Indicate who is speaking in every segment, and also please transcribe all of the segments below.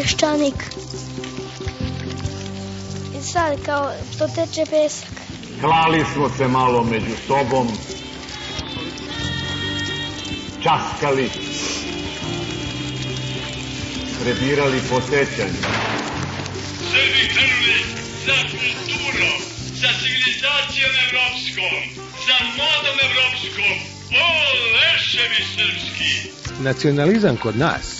Speaker 1: peščanik. I sad kao što teče pesak.
Speaker 2: Klali smo se malo među sobom, časkali, prebirali po sećanju.
Speaker 3: Srbi krvni za kulturom, za civilizacijom evropskom, za modom evropskom, o leševi srpski!
Speaker 4: Nacionalizam kod nas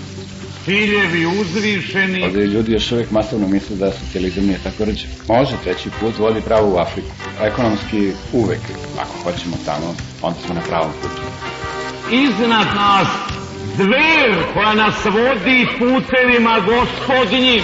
Speaker 2: ciljevi uzvišeni,
Speaker 5: Ovdje ljudi još uvijek masovno misle da socijalizam nije tako rđe. Može, treći put vodi pravo u Afriku. Ekonomski uvek, ako hoćemo tamo, onda smo na pravom putu.
Speaker 2: iznad nas zver koja nas vodi putevima gospodnjim.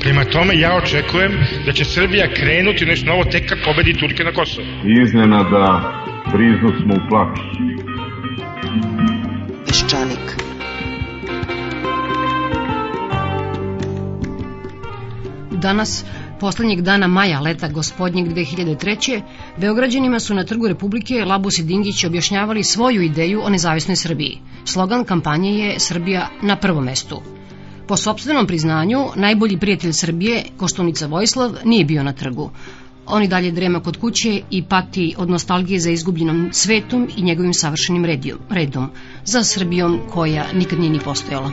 Speaker 6: Prema tome, ja očekujem da će Srbija krenuti u nešto novo tek kad pobedi Turke na Kosovo.
Speaker 2: Iznenada briznu smo u plaću.
Speaker 7: Peščanik.
Speaker 8: Danas, poslednjeg dana maja leta gospodnjeg 2003. Beograđanima su na Trgu Republike Labus i Dingić objašnjavali svoju ideju o nezavisnoj Srbiji. Slogan kampanje je Srbija na prvom mestu. Po sobstvenom priznanju, najbolji prijatelj Srbije, Koštunica Vojislav, nije bio na trgu. On i dalje drema kod kuće i pati od nostalgije za izgubljenom svetom i njegovim savršenim redijom, redom, za Srbijom koja nikad nije ni postojala.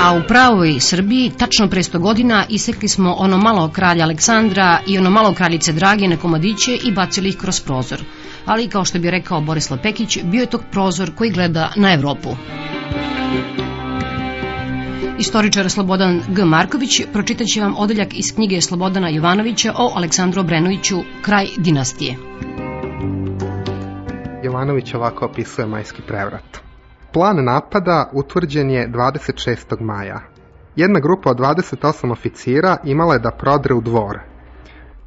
Speaker 8: A u pravoj Srbiji, tačno pre 100 godina, isekli smo ono malo kralja Aleksandra i ono malo kraljice Drage na komadiće i bacili ih kroz prozor. Ali, kao što bi rekao Borislav Pekić, bio je tog prozor koji gleda na Evropu. Istoričar Slobodan G. Marković pročitaće vam odeljak iz knjige Slobodana Jovanovića o Aleksandru Obrenoviću Kraj dinastije.
Speaker 9: Jovanović ovako opisuje majski prevrat. Plan napada utvrđen je 26. maja. Jedna grupa od 28 oficira imala je da prodre u dvor.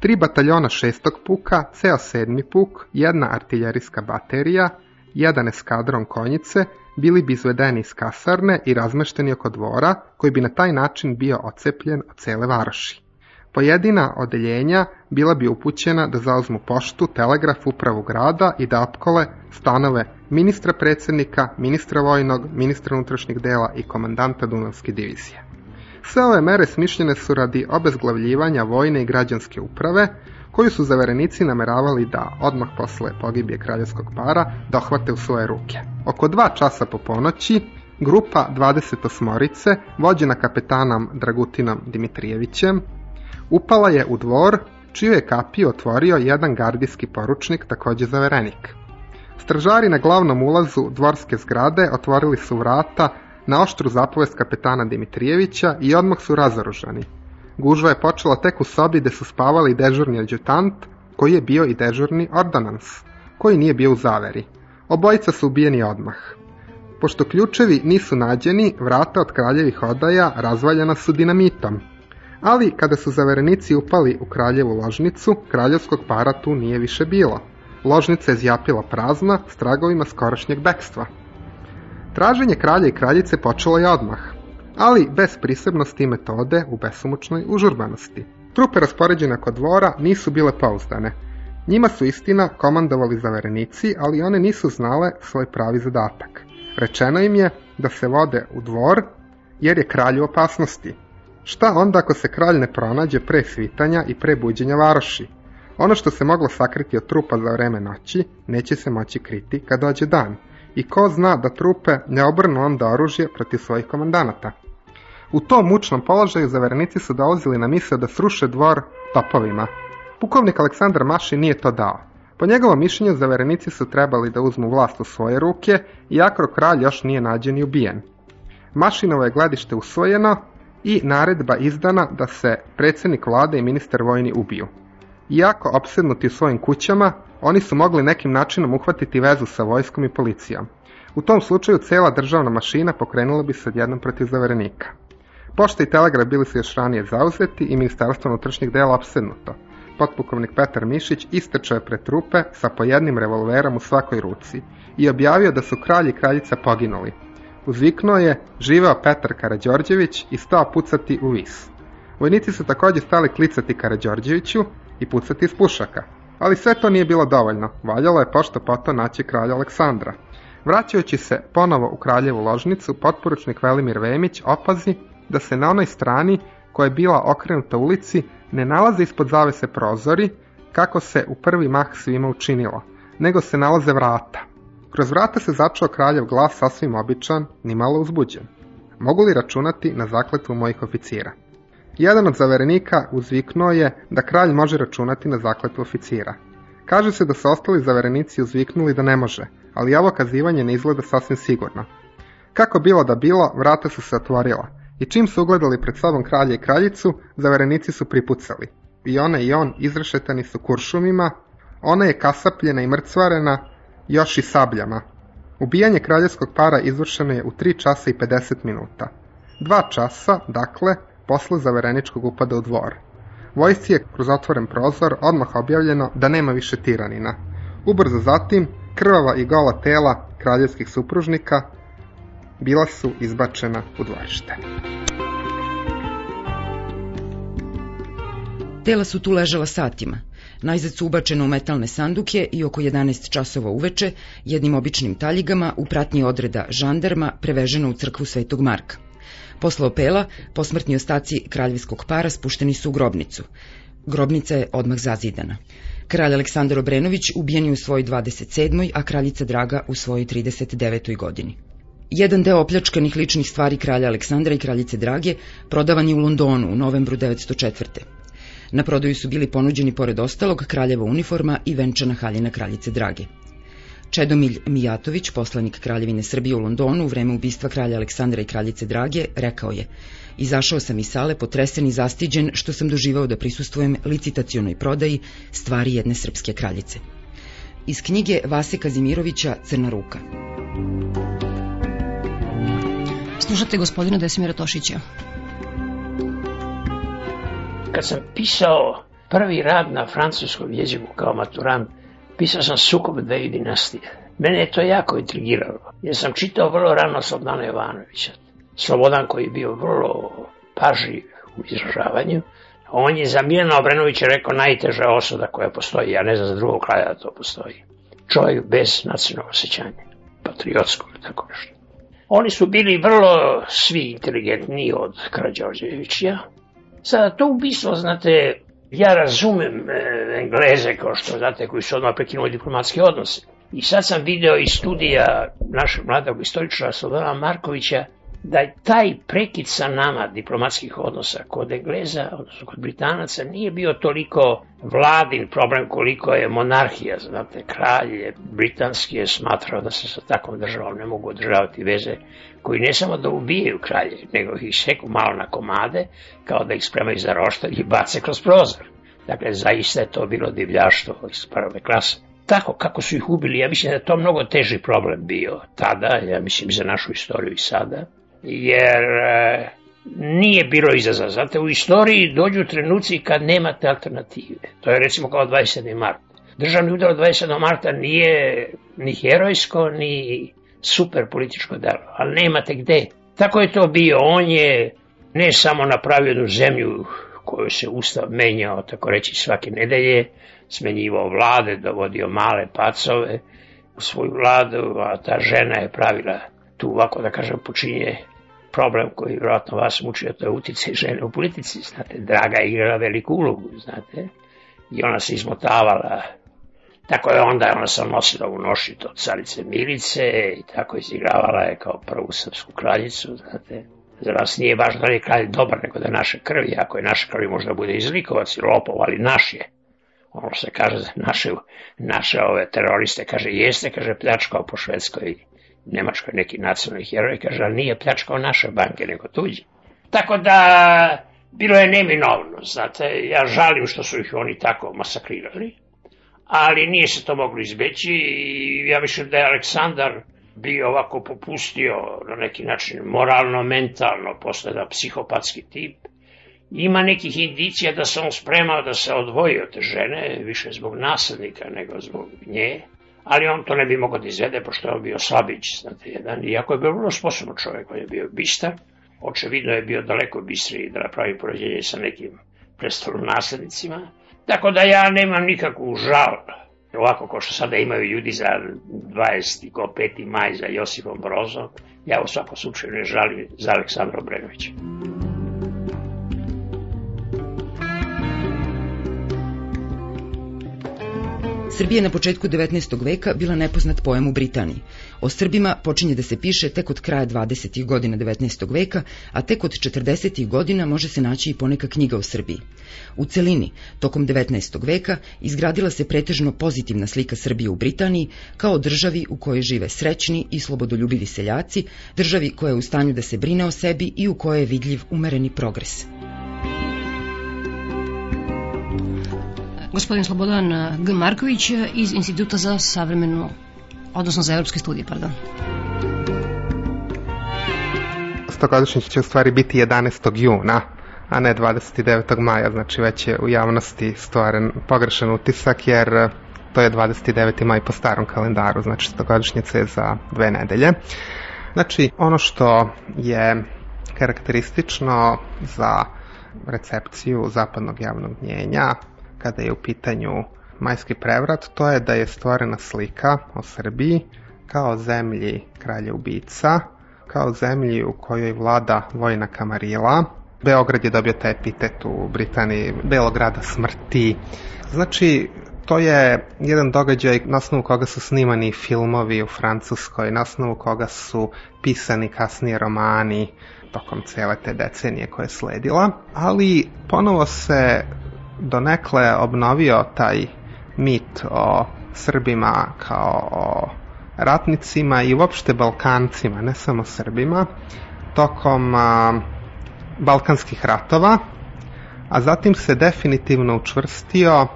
Speaker 9: Tri bataljona šestog puka, ceo sedmi puk, jedna artiljerijska baterija, jedan eskadron konjice bili bi izvedeni iz kasarne i razmešteni oko dvora, koji bi na taj način bio ocepljen od cele varoši. Pojedina odeljenja bila bi upućena da zauzmu poštu, telegraf, upravu grada i da opkole stanove ministra predsednika, ministra vojnog, ministra unutrašnjih dela i komandanta Dunavske divizije. Sve ove mere smišljene su radi obezglavljivanja vojne i građanske uprave, koju su zaverenici nameravali da, odmah posle pogibije kraljevskog para, dohvate u svoje ruke. Oko dva časa po ponoći, grupa 28-orice, vođena kapetanom Dragutinom Dimitrijevićem, upala je u dvor, čiju je kapiju otvorio jedan gardijski poručnik, takođe zaverenik. Stražari na glavnom ulazu dvorske zgrade otvorili su vrata na oštru zapovest kapetana Dimitrijevića i odmah su razoružani. Gužva je počela tek u sobi gde su spavali dežurni adjutant, koji je bio i dežurni ordonans, koji nije bio u zaveri. Obojica su ubijeni odmah. Pošto ključevi nisu nađeni, vrata od kraljevih odaja razvaljena su dinamitom. Ali kada su zaverenici upali u kraljevu ložnicu, kraljevskog para tu nije više bilo. Ložnica je zjapila prazna s tragovima skorašnjeg bekstva. Traženje kralja i kraljice počelo je odmah, ali bez prisebnosti i metode u besomučnoj užurbanosti. Trupe raspoređene kod dvora nisu bile pouzdane. Njima su istina komandovali zaverenici, ali one nisu znale svoj pravi zadatak. Rečeno im je da se vode u dvor, jer je kralj u opasnosti. Šta onda ako se kralj ne pronađe pre svitanja i pre buđenja varoši? Ono što se moglo sakriti od trupa za vreme noći, neće se moći kriti kad dođe dan. I ko zna da trupe ne obrnu onda oružje protiv svojih komandanata? U tom mučnom položaju zaverenici su dolazili na misle da sruše dvor topovima. Pukovnik Aleksandar Maši nije to dao. Po njegovom mišljenju zaverenici su trebali da uzmu vlast u svoje ruke, iako kralj još nije nađen i ubijen. Mašinovo je gledište usvojeno i naredba izdana da se predsjednik vlade i ministar vojni ubiju. Iako opsednuti u svojim kućama, oni su mogli nekim načinom uhvatiti vezu sa vojskom i policijom. U tom slučaju cela državna mašina pokrenula bi se odjednom protiv zaverenika. Pošta i telegraf bili su još ranije zauzeti i ministarstvo unutrašnjih dela opsednuto. Potpukovnik Petar Mišić istrčao je pred trupe sa po jednim revolverom u svakoj ruci i objavio da su kralj i kraljica poginuli. Uzviknuo je živeo Petar Karađorđević i stao pucati u vis. Vojnici su takođe stali klicati Karađorđeviću i pucati iz pušaka. Ali sve to nije bilo dovoljno, valjalo je pošto poto naći kralja Aleksandra. Vraćajući se ponovo u kraljevu ložnicu, potporučnik Velimir Vemić opazi da se na onoj strani koja je bila okrenuta ulici ne nalaze ispod zavese prozori, kako se u prvi mah svima učinilo, nego se nalaze vrata. Kroz vrata se začuo kraljev glas sasvim običan, ni malo uzbuđen. Mogu li računati na zakletvu mojih oficira? Jedan od zaverenika uzviknuo je da kralj može računati na zakletvu oficira. Kaže se da su ostali zaverenici uzviknuli da ne može, ali ovo kazivanje ne izgleda sasvim sigurno. Kako bilo da bilo, vrata su se otvorila i čim su ugledali pred sobom kralja i kraljicu, zaverenici su pripucali. I ona i on izrešetani su kuršumima, ona je kasapljena i mrcvarena, još i sabljama. Ubijanje kraljevskog para izvršeno je u 3 časa i 50 minuta. Dva časa, dakle, posle zavereničkog upada u dvor. Vojsci je kroz otvoren prozor odmah objavljeno da nema više tiranina. Ubrzo zatim, krvava i gola tela kraljevskih supružnika bila su izbačena u dvorište.
Speaker 10: Tela su tu ležala satima. Najzad su ubačene u metalne sanduke i oko 11 časova uveče jednim običnim taljigama u pratnji odreda žandarma preveženo u crkvu Svetog Marka. Posle opela, posmrtni ostaci kraljevskog para spušteni su u grobnicu. Grobnica je odmah zazidana. Kralj Aleksandar Obrenović ubijen je u svojoj 27. a kraljica Draga u svojoj 39. godini. Jedan deo opljačkanih ličnih stvari kralja Aleksandra i kraljice Drage prodavan je u Londonu u novembru 904. Na prodaju su bili ponuđeni pored ostalog kraljeva uniforma i venčana haljina kraljice Drage. Čedomilj Mijatović, poslanik Kraljevine Srbije u Londonu u vreme ubistva kralja Aleksandra i kraljice Drage, rekao je Izašao sam iz sale potresen i zastiđen što sam doživao da prisustvujem licitacionoj prodaji stvari jedne srpske kraljice. Iz knjige Vase Kazimirovića Crna ruka.
Speaker 8: Slušate gospodina Desimira Tošića.
Speaker 11: Kad sam pisao prvi rad na francuskom jeziku kao maturant, pisao sam sukob dveju dinastije. Mene je to jako intrigiralo, jer sam čitao vrlo rano Slobodana Jovanovića. Slobodan koji je bio vrlo pažljiv u izražavanju, on je za Miljana Obrenovića rekao najteža osuda koja postoji, ja ne znam za drugog kraja da to postoji. Čovjek bez nacionalnog osjećanja, patriotskog ili tako nešto. Oni su bili vrlo svi inteligentniji od Karađorđevića. Sada to ubistvo, znate, ja razumem e, Engleze, kao što znate, koji su odmah prekinuli diplomatske odnose. I sad sam video iz studija našeg mladog istoričara Slobodana Markovića da je taj prekid sa nama diplomatskih odnosa kod Engleza, odnosno kod Britanaca, nije bio toliko vladin problem koliko je monarhija, znate, kralj britanski je smatrao da se sa takvom državom ne mogu održavati veze koji ne samo da ubijaju kralje, nego ih seku malo na komade, kao da ih spremaju za roštalj i bace kroz prozor. Dakle, zaista je to bilo divljaštvo iz prve klase. Tako kako su ih ubili, ja mislim da to mnogo teži problem bio tada, ja mislim za našu istoriju i sada, jer e, nije bilo izazova. Znate, u istoriji dođu trenuci kad nemate alternative. To je recimo kao 27. mart. Državni udar 27. marta nije ni herojsko, ni super političko delo, ali nemate gde. Tako je to bio. On je ne samo napravio jednu zemlju koju se ustav menjao, tako reći, svake nedelje, smenjivao vlade, dovodio male pacove u svoju vladu, a ta žena je pravila tu, ovako da kažem, počinje problem koji vjerojatno vas muči, a to je utjecaj žene u politici, znate, Draga je igrala veliku ulogu, znate, i ona se izmotavala, tako je onda ona se nosila u noši od carice Milice i tako izigravala je kao prvu srpsku kraljicu, znate, Za nas nije važno da je kralj dobar, nego da je naše krvi. Ako je naše krvi, možda bude izlikovac i lopov, ali naš je. Ono se kaže za naše, naše ove teroriste, kaže, jeste, kaže, pljačkao po Švedskoj Nemačkoj neki nacionalni heroj, kaže, ali nije pljačkao naše banke, nego tuđi. Tako da, bilo je neminovno, znate, ja žalim što su ih oni tako masakrirali, ali nije se to moglo izbeći i ja mislim da je Aleksandar bio ovako popustio na neki način moralno, mentalno, posle da psihopatski tip. Ima nekih indicija da se on spremao da se odvoji od žene, više zbog naslednika nego zbog nje, ali on to ne bi mogao da izvede, pošto je on bio slabić, znate, jedan, iako je bio vrlo sposobno čovjek, on je bio bistar, očevidno je bio daleko bistriji da napravi poređenje sa nekim prestolom naslednicima, tako da ja nemam nikakvu žal ovako kao što sada imaju ljudi za 20. ko 5. maj za Josipom Brozom, ja u svakom slučaju ne žalim za Aleksandra Obrenovića.
Speaker 10: Srbija na početku 19. veka bila nepoznat pojam u Britaniji. O Srbima počinje da se piše tek od kraja 20. godina 19. veka, a tek od 40. godina može se naći i poneka knjiga o Srbiji. U celini, tokom 19. veka, izgradila se pretežno pozitivna slika Srbije u Britaniji kao državi u kojoj žive srećni i slobodoljubivi seljaci, državi koja je u stanju da se brine o sebi i u kojoj je vidljiv umereni progres.
Speaker 8: Gospodin Slobodan G. Marković iz Instituta za savremenu, odnosno za evropske studije, pardon.
Speaker 9: Stogodišnjić će u stvari biti 11. juna, a ne 29. maja, znači već je u javnosti stvaren pogrešan utisak, jer to je 29. maj po starom kalendaru, znači stogodišnjica je za dve nedelje. Znači, ono što je karakteristično za recepciju zapadnog javnog mnjenja kada je u pitanju majski prevrat, to je da je stvorena slika o Srbiji kao zemlji kralja ubica, kao zemlji u kojoj vlada vojna kamarila. Beograd je dobio taj epitet u Britaniji, Belograda smrti. Znači, to je jedan događaj na osnovu koga su snimani filmovi u Francuskoj, na osnovu koga su pisani kasnije romani tokom cele te decenije koje je sledila, ali ponovo se donekle obnovio taj mit o Srbima kao o ratnicima i uopšte Balkancima, ne samo Srbima, tokom a, Balkanskih ratova, a zatim se definitivno učvrstio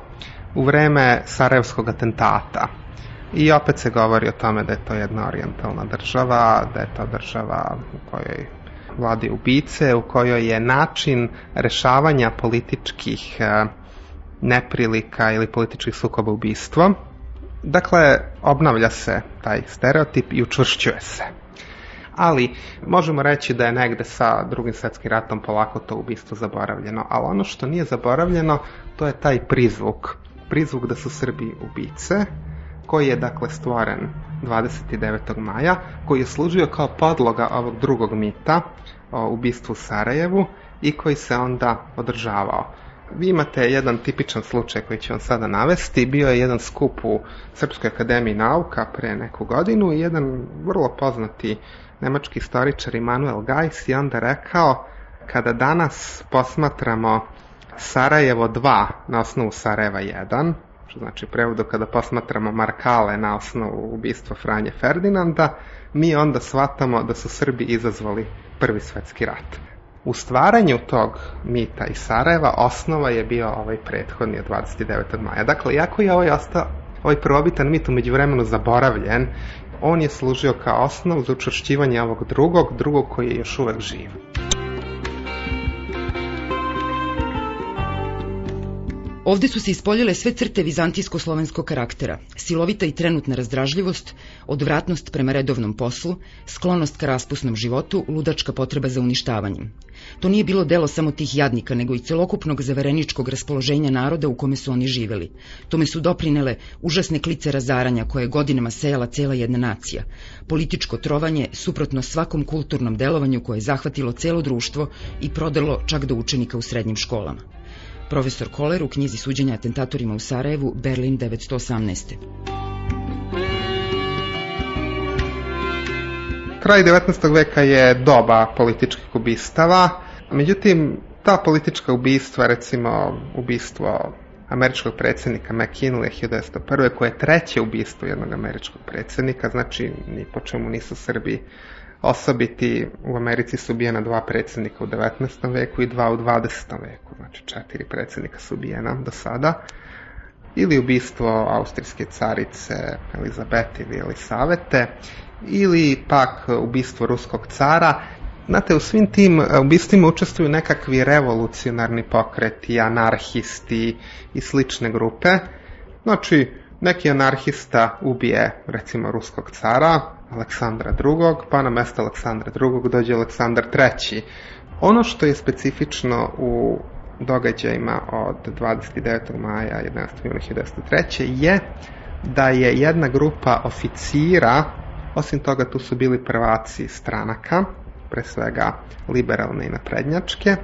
Speaker 9: u vreme Sarajevskog atentata. I opet se govori o tome da je to jedna orijentalna država, da je to država u kojoj vladi ubice, u kojoj je način rešavanja političkih neprilika ili političkih sukoba ubistvo. Dakle, obnavlja se taj stereotip i učvršćuje se. Ali, možemo reći da je negde sa drugim svetskim ratom polako to ubistvo zaboravljeno. Ali ono što nije zaboravljeno, to je taj prizvuk. Prizvuk da su Srbi ubice, koji je dakle stvoren 29. maja, koji je služio kao podloga ovog drugog mita o ubistvu u Sarajevu i koji se onda održavao. Vi imate jedan tipičan slučaj koji ću vam sada navesti. Bio je jedan skup u Srpskoj akademiji nauka pre neku godinu i jedan vrlo poznati nemački istoričar Immanuel Gajs je onda rekao kada danas posmatramo Sarajevo 2 na osnovu Sarajeva 1, što znači prevodu kada posmatramo Markale na osnovu ubistva Franje Ferdinanda, mi onda shvatamo da su Srbi izazvali prvi svetski rat. U stvaranju tog mita iz Sarajeva osnova je bio ovaj prethodni od 29. maja. Dakle, iako je ovaj, ostao, ovaj prvobitan mit umeđu vremenu zaboravljen, on je služio kao osnov za učvršćivanje ovog drugog, drugog koji je još uvek živ.
Speaker 10: Ovde su se ispoljile sve crte vizantijsko-slovenskog karaktera, silovita i trenutna razdražljivost, odvratnost prema redovnom poslu, sklonost ka raspusnom životu, ludačka potreba za uništavanjem. To nije bilo delo samo tih jadnika, nego i celokupnog zavereničkog raspoloženja naroda u kome su oni živeli. Tome su doprinele užasne klice razaranja koje je godinama sejala cela jedna nacija. Političko trovanje suprotno svakom kulturnom delovanju koje je zahvatilo celo društvo i prodalo čak do učenika u srednjim školama. Profesor Koler u knjizi suđenja atentatorima u Sarajevu, Berlin 918.
Speaker 9: kraj 19. veka je doba političkih ubistava, međutim, ta politička ubistva, recimo ubistvo američkog predsjednika McKinley 1901. koje je treće ubistvo jednog američkog predsjednika, znači ni po čemu nisu Srbi osobiti. U Americi su ubijena dva predsjednika u 19. veku i dva u 20. veku, znači četiri predsjednika su ubijena do sada. Ili ubistvo austrijske carice Elizabete ili Elisavete, ili pak ubistvo ruskog cara. Znate, u svim tim ubistvima učestvuju nekakvi revolucionarni pokreti, anarhisti i slične grupe. Znači, neki anarhista ubije, recimo, ruskog cara, Aleksandra II, pa na mesto Aleksandra II dođe Aleksandar III. Ono što je specifično u događajima od 29. maja 11. juna 1903. je da je jedna grupa oficira, osim toga tu su bili prvaci stranaka, pre svega liberalne i naprednjačke,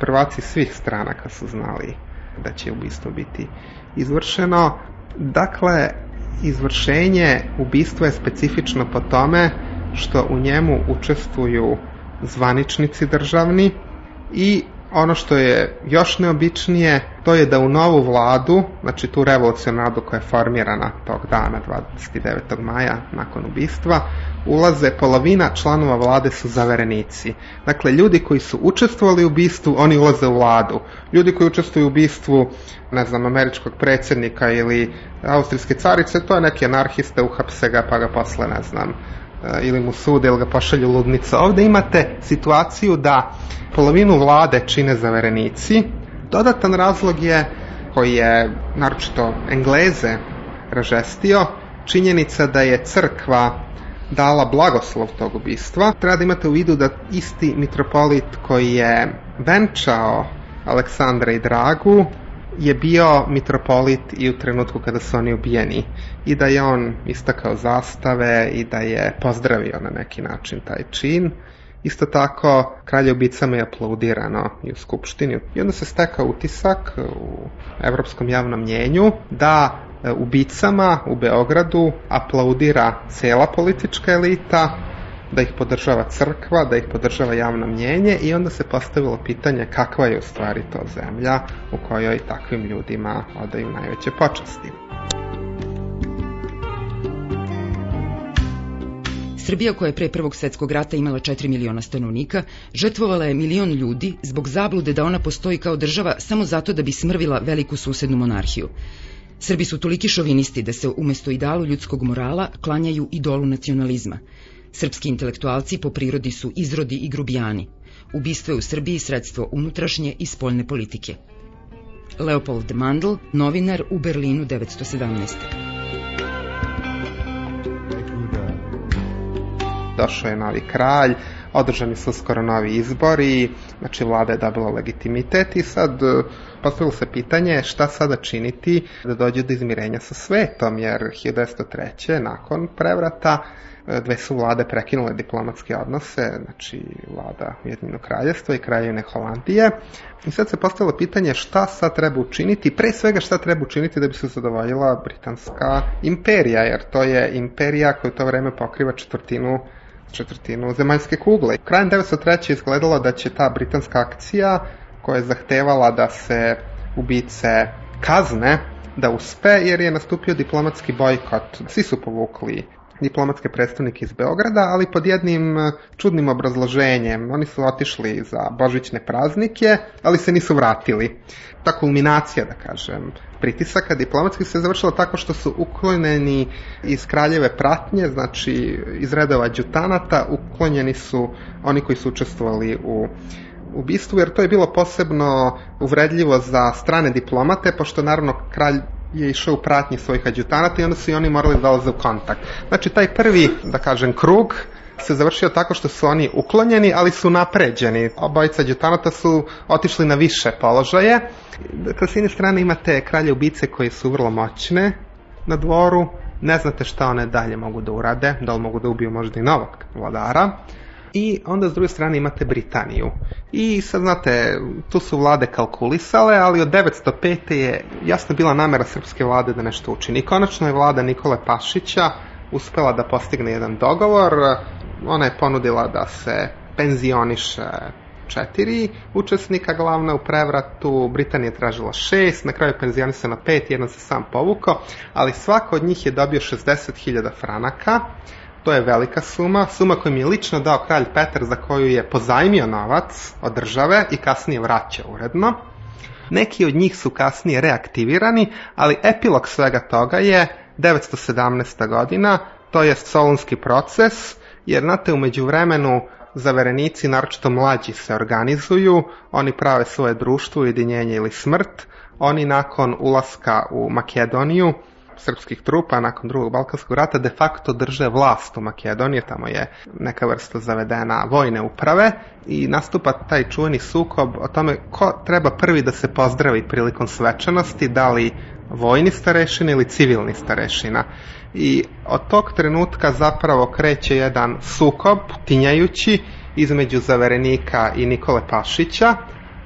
Speaker 9: prvaci svih stranaka su znali da će ubistvo biti izvršeno. Dakle, izvršenje ubistva je specifično po tome što u njemu učestvuju zvaničnici državni i ono što je još neobičnije, to je da u novu vladu, znači tu revolucionarnu koja je formirana tog dana, 29. maja, nakon ubistva, ulaze polovina članova vlade su zaverenici. Dakle, ljudi koji su učestvovali u ubistvu, oni ulaze u vladu. Ljudi koji učestvuju u ubistvu, ne znam, američkog predsjednika ili austrijske carice, to je neki anarhiste, uhapse ga pa ga posle, ne znam, ili mu sude ili ga pošalju ludnica. Ovde imate situaciju da polovinu vlade čine zaverenici. Dodatan razlog je, koji je naročito Engleze ražestio, činjenica da je crkva dala blagoslov tog ubistva. Treba da imate u vidu da isti mitropolit koji je venčao Aleksandra i Dragu je bio mitropolit i u trenutku kada su oni ubijeni i da je on istakao zastave i da je pozdravio na neki način taj čin. Isto tako, kralje ubicama je aplaudirano i u Skupštini. I onda se stekao utisak u evropskom javnom mnjenju da ubicama u Beogradu aplaudira cela politička elita, da ih podržava crkva, da ih podržava javno mnjenje i onda se postavilo pitanje kakva je u stvari to zemlja u kojoj takvim ljudima odaju najveće počasti.
Speaker 10: Srbija koja je pre Prvog svetskog rata imala 4 miliona stanovnika, žrtvovala je milion ljudi zbog zablude da ona postoji kao država samo zato da bi smrvila veliku susednu monarhiju. Srbi su toliki šovinisti da se umesto idealu ljudskog morala klanjaju idolu nacionalizma. Srpski intelektualci po prirodi su izrodi i grubijani. Ubistvo je u Srbiji sredstvo unutrašnje i spoljne politike. Leopold Mandl, novinar u Berlinu 917.
Speaker 9: Došao je novi kralj, održani su skoro novi izbori, znači vlada je dobila legitimitet i sad postavilo se pitanje šta sada činiti da dođe do izmirenja sa svetom, jer 1903. nakon prevrata dve su vlade prekinule diplomatske odnose, znači vlada Ujedinjenog kraljestva i kraljevine Holandije. I sad se postavilo pitanje šta sad treba učiniti, pre svega šta treba učiniti da bi se zadovoljila britanska imperija, jer to je imperija koja u to vreme pokriva četvrtinu četvrtinu zemaljske kugle. Krajem 1903. izgledalo da će ta britanska akcija koja je zahtevala da se ubice kazne, da uspe, jer je nastupio diplomatski bojkot. Svi su povukli diplomatske predstavnike iz Beograda, ali pod jednim čudnim obrazloženjem. Oni su otišli za božićne praznike, ali se nisu vratili. Ta kulminacija, da kažem, pritisaka diplomatskih se završila tako što su uklonjeni iz kraljeve pratnje, znači iz redova đutanata, uklonjeni su oni koji su učestvovali u ubistvu, jer to je bilo posebno uvredljivo za strane diplomate, pošto naravno kralj je išao u pratnji svojih adjutanata i onda su i oni morali da dolaze u kontakt. Znači, taj prvi, da kažem, krug se završio tako što su oni uklonjeni, ali su napređeni. Obojica adjutanata su otišli na više položaje. Dakle, s jedne strane imate kralje ubice koji su vrlo moćne na dvoru, ne znate šta one dalje mogu da urade, da li mogu da ubiju možda i novog vladara. I onda s druge strane imate Britaniju. I sad znate, tu su vlade kalkulisale, ali od 905. je jasno bila namera srpske vlade da nešto učini. Konačno je vlada Nikole Pašića uspela da postigne jedan dogovor. ona je ponudila da se penzioniše četiri učesnika glavna u prevratu, Britanija je tražila šest, na kraju penzionisano pet, jedan se sam povukao, ali svako od njih je dobio 60.000 franaka, to je velika suma, suma koju mi je lično dao kralj Petar za koju je pozajmio novac od države i kasnije vraćao uredno. Neki od njih su kasnije reaktivirani, ali epilog svega toga je 917. godina, to je solunski proces, jer znate, umeđu vremenu zaverenici, naročito mlađi, se organizuju, oni prave svoje društvo, ujedinjenje ili smrt, oni nakon ulaska u Makedoniju, srpskih trupa nakon drugog Balkanskog rata de facto drže vlast u Makedoniji, tamo je neka vrsta zavedena vojne uprave i nastupa taj čuveni sukob o tome ko treba prvi da se pozdravi prilikom svečanosti, da li vojni starešina ili civilni starešina. I od tog trenutka zapravo kreće jedan sukob, tinjajući, između zaverenika i Nikole Pašića,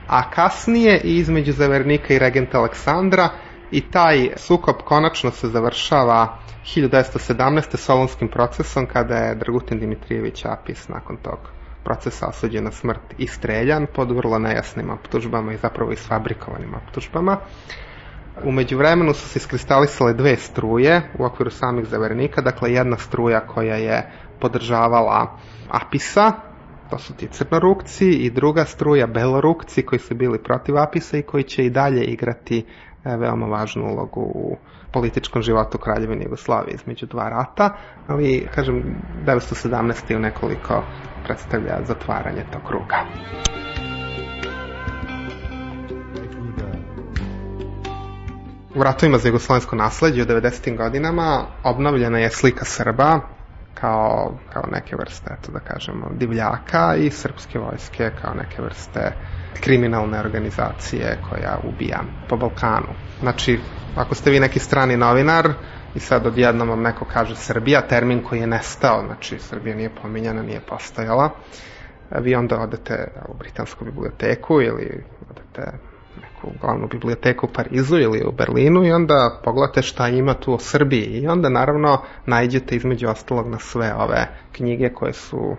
Speaker 9: a kasnije i između zaverenika i regenta Aleksandra i taj sukob konačno se završava 1917. solonskim procesom kada je Dragutin Dimitrijević Apis nakon tog procesa osuđen na smrt i streljan pod vrlo nejasnim optužbama i zapravo i sfabrikovanim optužbama. Umeđu vremenu su se iskristalisale dve struje u okviru samih zaverenika, dakle jedna struja koja je podržavala Apisa, to su ti crnorukci, i druga struja belorukci koji su bili protiv Apisa i koji će i dalje igrati veoma važnu ulogu u političkom životu Kraljevine Jugoslavije između dva rata, ali, kažem, 917. u nekoliko predstavlja zatvaranje tog kruga. U ratovima za jugoslovensko nasledđe u 90. godinama obnovljena je slika Srba kao, kao neke vrste, eto da kažemo, divljaka i srpske vojske kao neke vrste kriminalne organizacije koja ubija po Balkanu. Znači, ako ste vi neki strani novinar i sad odjednom vam neko kaže Srbija, termin koji je nestao, znači Srbija nije pominjana, nije postojala, vi onda odete u Britansku biblioteku ili odete neku glavnu biblioteku u Parizu ili u Berlinu i onda pogledate šta ima tu o Srbiji i onda naravno najđete između ostalog na sve ove knjige koje su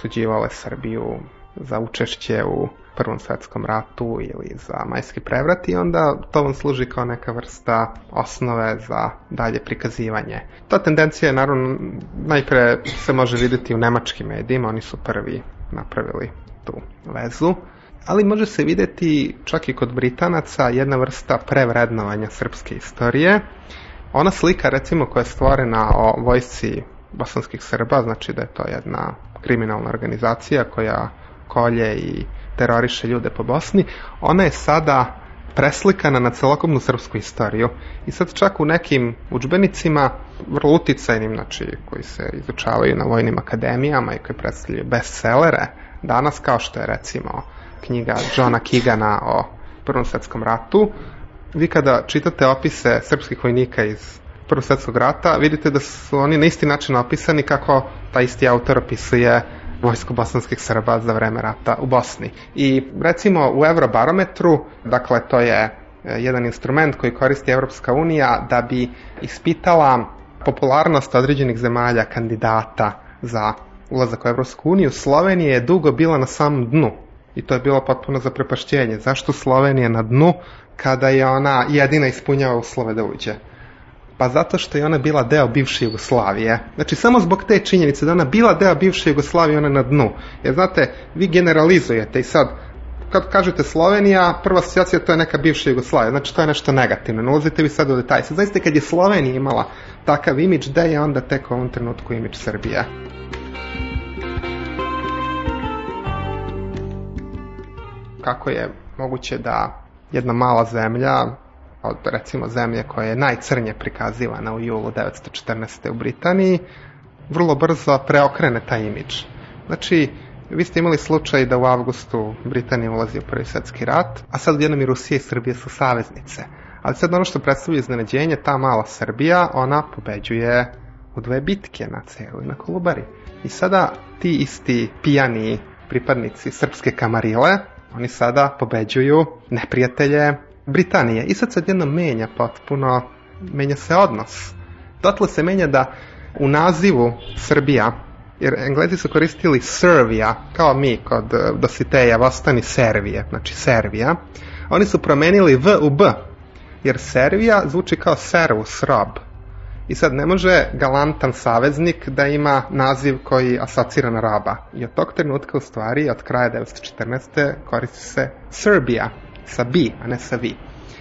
Speaker 9: suđivale Srbiju za učešće u Prvom svetskom ratu ili za majski prevrat i onda to vam služi kao neka vrsta osnove za dalje prikazivanje. Ta tendencija je naravno najpre se može videti u nemačkim medijima, oni su prvi napravili tu vezu, ali može se videti čak i kod Britanaca jedna vrsta prevrednovanja srpske istorije. Ona slika recimo koja je stvorena o vojsci bosanskih Srba, znači da je to jedna kriminalna organizacija koja kolje i teroriše ljude po Bosni, ona je sada preslikana na celokupnu srpsku istoriju. I sad čak u nekim učbenicima, vrlo uticajnim, znači koji se izučavaju na vojnim akademijama i koji predstavljaju bestsellere, danas kao što je recimo knjiga Johna Kigana o Prvom svetskom ratu, vi kada čitate opise srpskih vojnika iz Prvog svetskog rata, vidite da su oni na isti način opisani kako ta isti autor opisuje vojsko bosanskih Srba za vreme rata u Bosni. I recimo u Eurobarometru, dakle to je e, jedan instrument koji koristi Evropska unija da bi ispitala popularnost određenih zemalja kandidata za ulazak u Evropsku uniju, Slovenija je dugo bila na samom dnu i to je bilo potpuno zaprepašćenje. Zašto Slovenija na dnu kada je ona jedina ispunjava uslove da uđe? Pa zato što je ona bila deo bivše Jugoslavije. Znači samo zbog te činjenice da ona bila deo bivše Jugoslavije, ona na dnu. Jer znate, vi generalizujete i sad kad kažete Slovenija, prva asocijacija to je neka bivša Jugoslavija, znači to je nešto negativno, ne ulazite vi sad u detalje. Sad zaista kad je Slovenija imala takav imidž, da je onda tek u ovom trenutku imidž Srbije. Kako je moguće da jedna mala zemlja od recimo zemlje koja je najcrnje prikazivana u julu 1914. u Britaniji, vrlo brzo preokrene taj imidž. Znači, vi ste imali slučaj da u avgustu Britanija ulazi u prvi svetski rat, a sad jednom i Rusija i Srbija su saveznice. Ali sad ono što predstavlja iznenađenje, ta mala Srbija, ona pobeđuje u dve bitke na celu i na Kolubari. I sada ti isti pijani pripadnici srpske kamarile, oni sada pobeđuju neprijatelje Britanije. I sad se odjedno menja potpuno, menja se odnos. Dotle se menja da u nazivu Srbija jer Englezi su koristili Servija, kao mi kod eh, Dositeja, Vostani Servije, znači Servija. Oni su promenili V u B, jer Servija zvuči kao servus, rob. I sad ne može galantan saveznik da ima naziv koji asocira na roba. I od tog trenutka u stvari, od kraja 1914. koristi se Serbia, sa B, a ne sa V.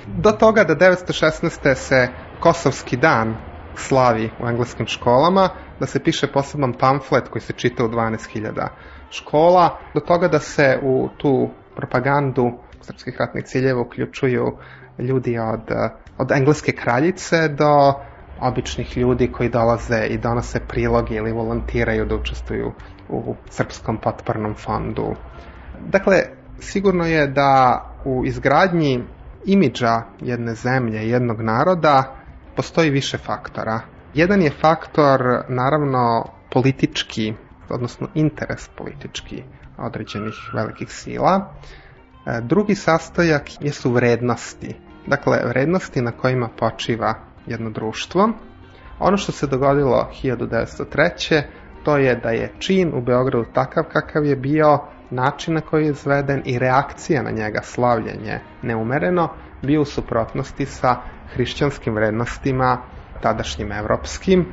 Speaker 9: Do toga da 1916. se Kosovski dan slavi u engleskim školama, da se piše poseban pamflet koji se čita u 12.000 škola, do toga da se u tu propagandu srpskih ratnih ciljeva uključuju ljudi od, od engleske kraljice do običnih ljudi koji dolaze i donose priloge ili volontiraju da učestvuju u srpskom potpornom fondu. Dakle, sigurno je da u izgradnji imidža jedne zemlje, jednog naroda, postoji više faktora. Jedan je faktor, naravno, politički, odnosno interes politički određenih velikih sila. E, drugi sastojak jesu vrednosti. Dakle, vrednosti na kojima počiva jedno društvo. Ono što se dogodilo 1903. to je da je čin u Beogradu takav kakav je bio, način na koji je izveden i reakcija na njega, slavljenje neumereno, bio u suprotnosti sa hrišćanskim vrednostima, tadašnjim evropskim,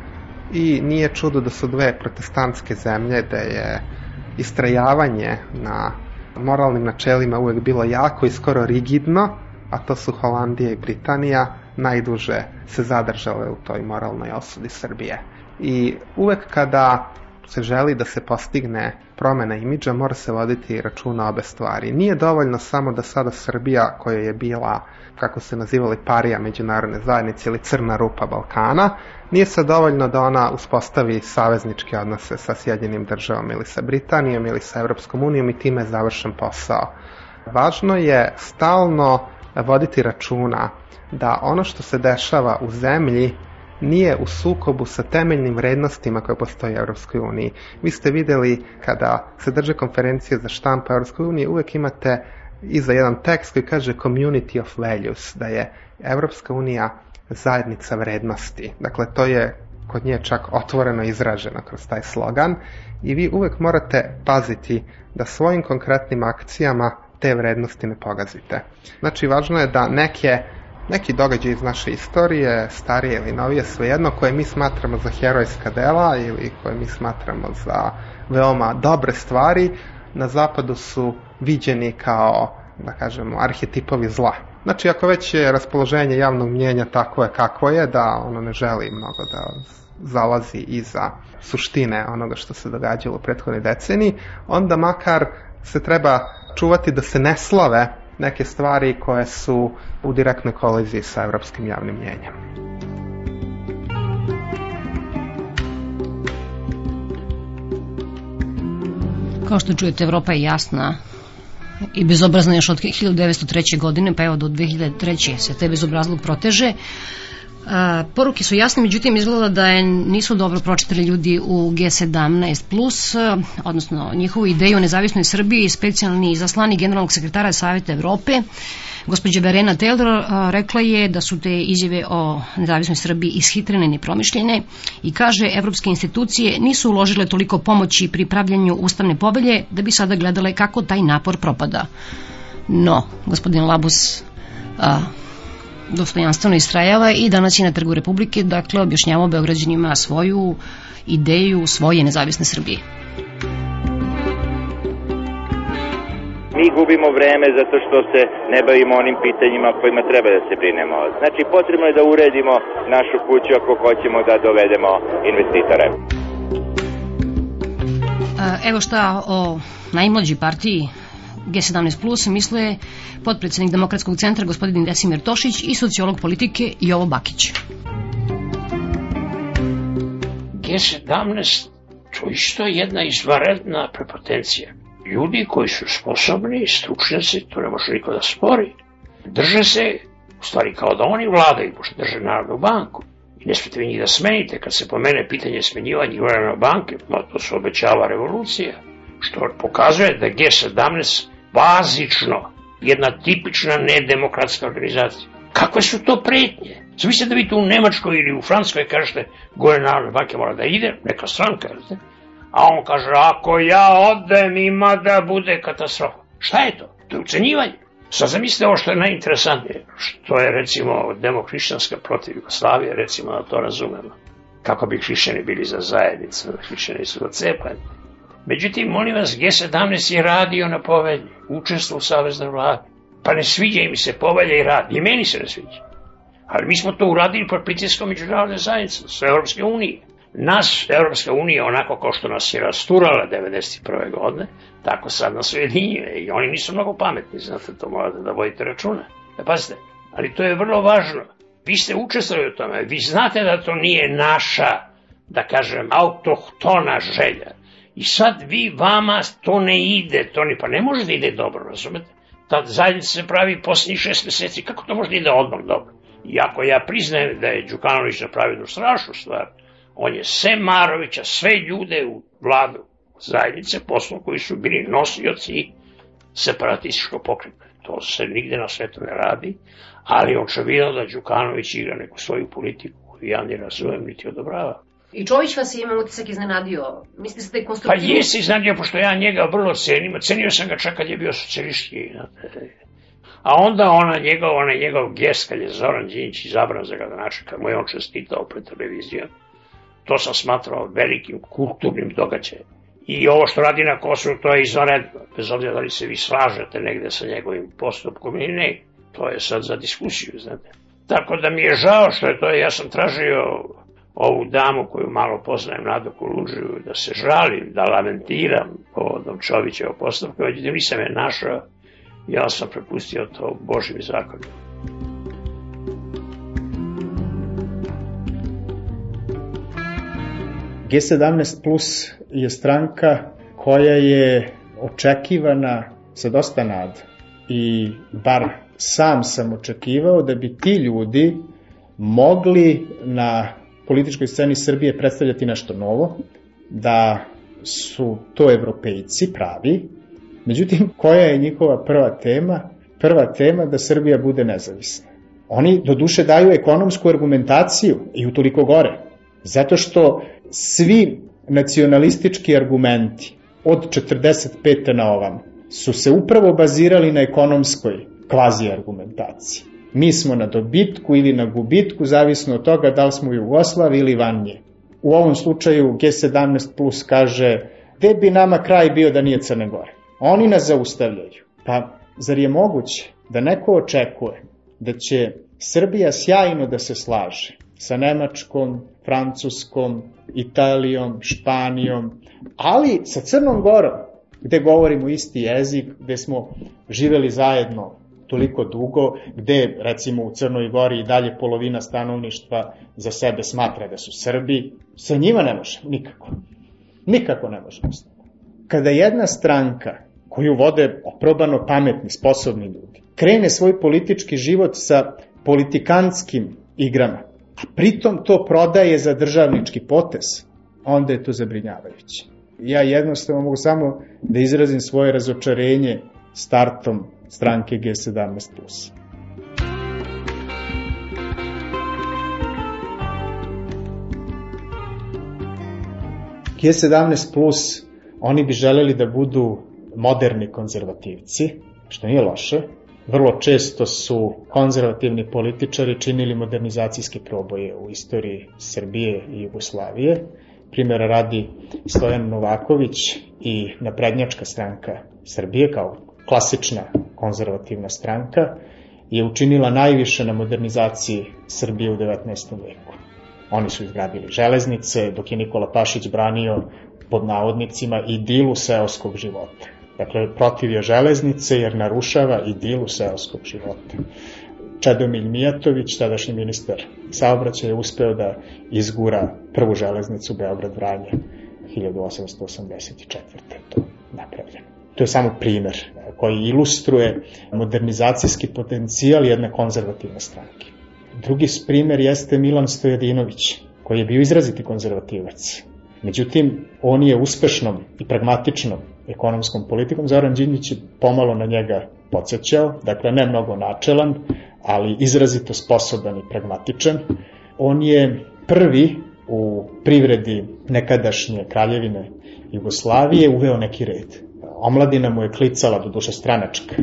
Speaker 9: i nije čudo da su dve protestantske zemlje da je istrajavanje na moralnim načelima uvek bilo jako i skoro rigidno, a to su Holandija i Britanija, najduže se zadržale u toj moralnoj osudi Srbije. I uvek kada se želi da se postigne promena imidža, mora se voditi računa obe stvari. Nije dovoljno samo da sada Srbija, koja je bila, kako se nazivali, parija međunarodne zajednice ili crna rupa Balkana, nije se dovoljno da ona uspostavi savezničke odnose sa Sjedinjenim državom ili sa Britanijom ili sa Evropskom unijom i time je završen posao. Važno je stalno voditi računa da ono što se dešava u zemlji nije u sukobu sa temeljnim vrednostima koje postoje u Europskoj uniji. Vi ste videli kada se drže konferencije za štampa Europskoj uniji, uvek imate iza jedan tekst koji kaže community of values, da je Europska unija zajednica vrednosti. Dakle, to je kod nje čak otvoreno izraženo kroz taj slogan i vi uvek morate paziti da svojim konkretnim akcijama te vrednosti ne pogazite. Znači, važno je da neke neki događaj iz naše istorije, starije ili novije, svejedno, koje mi smatramo za herojska dela ili koje mi smatramo za veoma dobre stvari, na zapadu su viđeni kao, da kažemo, arhetipovi zla. Znači, ako već je raspoloženje javnog mnjenja tako je kako je, da ono ne želi mnogo da zalazi iza suštine onoga što se događalo u prethodnoj deceniji, onda makar se treba čuvati da se ne slave neke stvari koje su u direktnoj koliziji sa evropskim javnim mjenjem.
Speaker 8: Kao što čujete, Evropa je jasna i bezobrazna još od 1903. godine, pa evo do 2003. se te bezobrazluk proteže. Poruke su jasne, međutim izgleda da je, nisu dobro pročitali ljudi u G17+, odnosno njihovu ideju o nezavisnoj Srbiji, specijalni zaslani generalnog sekretara Savjeta Evrope, gospođa Verena Taylor rekla je da su te izjave o nezavisnoj Srbiji ishitrene i nepromišljene i kaže evropske institucije nisu uložile toliko pomoći pri pravljanju ustavne povelje da bi sada gledale kako taj napor propada. No, gospodin Labus a, dostojanstveno istrajava i danas je na Trgu Republike, dakle, objašnjavamo Beograđanima svoju ideju svoje nezavisne Srbije.
Speaker 12: Mi gubimo vreme zato što se ne bavimo onim pitanjima kojima treba da se brinemo. Znači, potrebno je da uredimo našu kuću ako hoćemo da dovedemo investitore.
Speaker 8: Evo šta o najmlađi partiji G17 Plus misle potpredsednik Demokratskog centra gospodin Desimir Tošić i sociolog politike Jovo Bakić.
Speaker 11: G17 to isto je jedna izvaredna prepotencija. Ljudi koji su sposobni, stručnjaci, to ne može niko da spori, drže se, u stvari kao da oni vladaju, pošto drže Narodnu banku. I ne smete vi njih da smenite, kad se pomene pitanje smenjivanja Narodne banke, no to se obećava revolucija, što pokazuje da G17 bazično jedna tipična nedemokratska organizacija. Kakve su to pretnje? Zamislite da vi tu u Nemačkoj ili u Francuskoj kažete gore Narodne banke mora da ide, neka stranka, jel A on kaže, ako ja odem, ima da bude katastrofa. Šta je to? To je ucenjivanje. Sad zamislite ovo što je najinteresantnije, što je recimo demohrišćanska protiv Jugoslavije, recimo da to razumemo. Kako bi hrišćani bili za zajednicu, hrišćani su za cepanje. Međutim, molim vas, G17 je radio na povelji, učestvo u saveznoj vladi. Pa ne sviđa im se povelja i rad. I meni se ne sviđa. Ali mi smo to uradili pod pritiskom međunarodne zajednice, sve Europske unije. Nas, Europska unija, onako kao što nas je rasturala 1991. godine, tako sad nas ujedinjuje i oni nisu mnogo pametni, znate, to morate da vodite računa. E, pazite, ali to je vrlo važno. Vi ste učestvali u tome, vi znate da to nije naša, da kažem, autohtona želja. I sad vi vama to ne ide, to ni, pa ne može da ide dobro, razumete? Ta zajednica se pravi posljednjih šest meseci, kako to može da ide odmah dobro? Iako ja priznajem da je Đukanović napravio jednu strašnu stvar, on je sve Marovića, sve ljude u vladu zajednice poslao koji su bili nosioci separatističkog pokreta. To se nigde na svetu ne radi, ali očevidno da Đukanović igra neku svoju politiku ja ne razumem niti odobrava.
Speaker 8: I Čović vas je imao utisak iznenadio? Mislite da je
Speaker 11: Pa
Speaker 8: konstruktivno?
Speaker 11: jesi iznenadio, pošto ja njega vrlo cenim. Cenio sam ga čak kad je bio socijalistički. znate. A onda ona njegov, ona njegov gest kad je Zoran Đinć izabran za gradonačelnika, mu je on čestitao pred televizijom. To sam smatrao velikim kulturnim događajem. I ovo što radi na Kosovu, to je izvanredno. Bez obzira da li se vi slažete negde sa njegovim postupkom ili ne. To je sad za diskusiju, znate. Tako da mi je žao što je to, ja sam tražio ovu damu koju malo poznajem, Nadu Kulužiju, da se žalim, da lamentiram povodom Čovićeva postupka, međutim nisam je našao, ja sam prepustio to Božim zakonom.
Speaker 13: G17 Plus je stranka koja je očekivana sa dosta nada i bar sam sam očekivao da bi ti ljudi mogli na političkoj sceni Srbije predstavljati nešto novo, da su to evropejci pravi, međutim koja je njihova prva tema? Prva tema da Srbija bude nezavisna. Oni do duše daju ekonomsku argumentaciju i utoliko gore, zato što svi nacionalistički argumenti od 45. na ovam su se upravo bazirali na ekonomskoj kvazi argumentaciji. Mi smo na dobitku ili na gubitku, zavisno od toga da li smo u Jugoslaviji ili van nje. U ovom slučaju G17 plus kaže gde bi nama kraj bio da nije Crne Gore. Oni nas zaustavljaju. Pa zar je moguće da neko očekuje da će Srbija sjajno da se slaže sa Nemačkom, Francuskom, Italijom, Španijom, ali sa Crnom Gorom, gde govorimo isti jezik, gde smo živeli zajedno toliko dugo, gde recimo u Crnoj Gori i dalje polovina stanovništva za sebe smatra da su Srbi, sa njima ne možemo nikako. Nikako ne možemo. Kada jedna stranka koju vode oprobano pametni, sposobni ljudi, krene svoj politički život sa politikanskim igrama, a pritom to prodaje za državnički potez, onda je to zabrinjavajuće. Ja jednostavno mogu samo da izrazim svoje razočarenje startom stranke G17+. G17 plus, oni bi želeli da budu moderni konzervativci, što nije loše. Vrlo često su konzervativni političari činili modernizacijske proboje u istoriji Srbije i Jugoslavije. Primjera radi Stojan Novaković i naprednjačka stranka Srbije kao klasična konzervativna stranka je učinila najviše na modernizaciji Srbije u 19. veku. Oni su izgradili železnice, dok je Nikola Pašić branio pod navodnicima idilu seoskog života. Dakle, protiv je železnice jer narušava idilu seoskog života. Čedomilj Mijatović, tadašnji ministar saobraćaja, uspeo da izgura prvu železnicu Beograd-Vranje 1884. To napravljeno. To je samo primer koji ilustruje modernizacijski potencijal jedne konzervativne stranke. Drugi primer jeste Milan Stojadinović, koji je bio izraziti konzervativac. Međutim, on je uspešnom i pragmatičnom ekonomskom politikom. Zoran Đinjić je pomalo na njega podsjećao, dakle ne mnogo načelan, ali izrazito sposoban i pragmatičan. On je prvi u privredi nekadašnje kraljevine Jugoslavije uveo neki red. Omladina mu je klicala, do duše stranačka,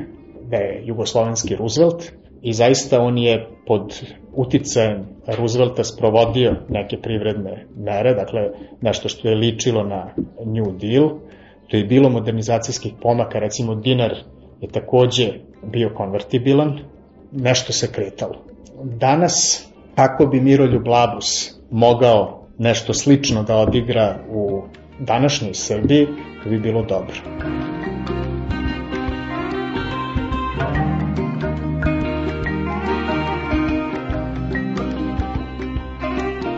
Speaker 13: da je jugoslovenski Roosevelt i zaista on je pod uticajem Roosevelta sprovodio neke privredne mere, dakle nešto što je ličilo na New Deal, to je bilo modernizacijskih pomaka, recimo dinar je takođe bio konvertibilan, nešto se kretalo. Danas, ako bi Miroljub Labus mogao nešto slično da odigra u današnjoj Srbiji, bi bilo dobro.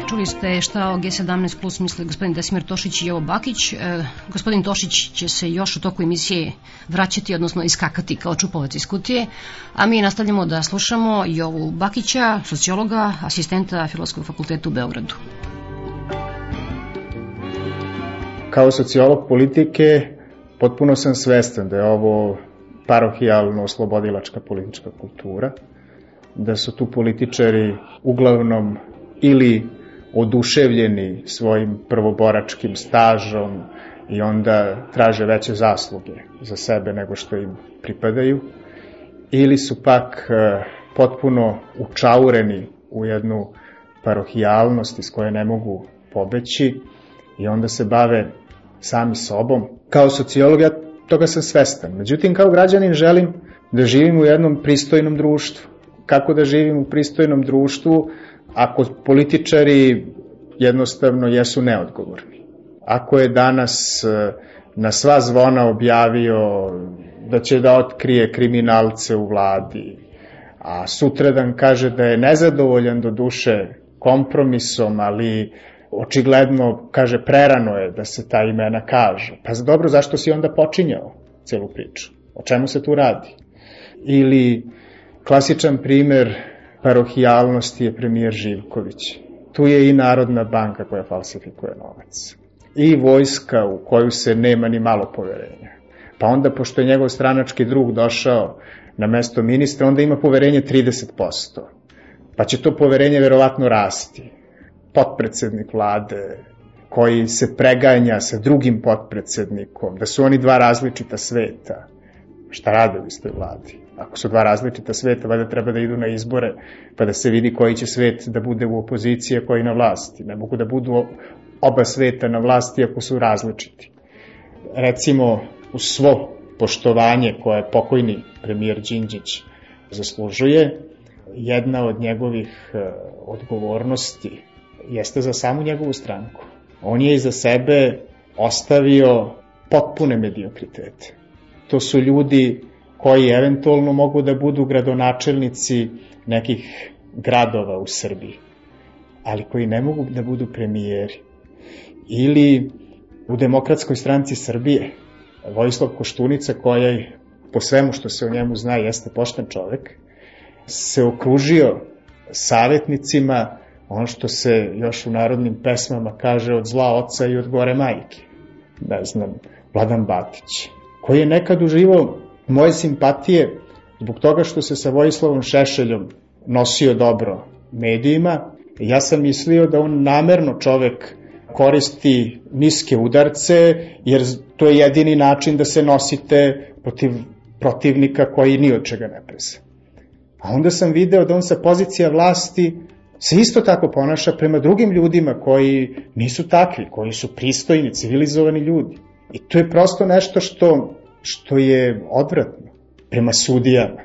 Speaker 8: Čuli ste šta o G17 plus misle gospodin Desimir Tošić i Jovo Bakić. E, gospodin Tošić će se još u toku emisije vraćati, odnosno iskakati kao čupovac iz kutije, a mi nastavljamo da slušamo Jovu Bakića, sociologa, asistenta Filosofskog fakulteta u Beogradu.
Speaker 13: Kao sociolog politike potpuno sam svestan da je ovo parohijalno oslobodilačka politička kultura, da su tu političari uglavnom ili oduševljeni svojim prvoboračkim stažom i onda traže veće zasluge za sebe nego što im pripadaju, ili su pak e, potpuno učaureni u jednu parohijalnost iz koje ne mogu pobeći i onda se bave sami sobom. Kao sociolog ja toga sam svestan. Međutim, kao građanin želim da živim u jednom pristojnom društvu. Kako da živim u pristojnom društvu ako političari jednostavno jesu neodgovorni. Ako je danas e, na sva zvona objavio da će da otkrije kriminalce u vladi, a sutradan kaže da je nezadovoljan do duše kompromisom, ali očigledno kaže prerano je da se ta imena kaže. Pa dobro, zašto si onda počinjao celu priču? O čemu se tu radi? Ili klasičan primer parohijalnosti je premijer Živković. Tu je i Narodna banka koja falsifikuje novac. I vojska u koju se nema ni malo poverenja. Pa onda, pošto je njegov stranački drug došao na mesto ministra, onda ima poverenje 30%. Pa će to poverenje verovatno rasti. Potpredsednik vlade, koji se preganja sa drugim potpredsednikom, da su oni dva različita sveta. Šta rade u istoj vladi? Ako su dva različita sveta, valjda treba da idu na izbore, pa da se vidi koji će svet da bude u opoziciji, a koji na vlasti. Ne mogu da budu oba sveta na vlasti ako su različiti. Recimo, u svo poštovanje koje pokojni premijer Đinđić zaslužuje, jedna od njegovih e, odgovornosti jeste za samu njegovu stranku. On je iza sebe ostavio potpune mediokritete. To su ljudi koji eventualno mogu da budu gradonačelnici nekih gradova u Srbiji, ali koji ne mogu da budu premijeri. Ili u Demokratskoj stranci Srbije, Vojislav Koštunica, koja po svemu što se o njemu zna jeste pošten čovek, se okružio savjetnicima, ono što se još u narodnim pesmama kaže od zla oca i od gore majke. Ne znam, Vladan Batić, koji je nekad uživao moje simpatije zbog toga što se sa Vojislavom Šešeljom nosio dobro medijima. Ja sam mislio da on namerno čovek koristi niske udarce, jer to je jedini način da se nosite protiv protivnika koji ni od čega ne prese. A onda sam video da on sa pozicija vlasti se isto tako ponaša prema drugim ljudima koji nisu takvi, koji su pristojni, civilizovani ljudi. I to je prosto nešto što što je odvratno prema sudijama,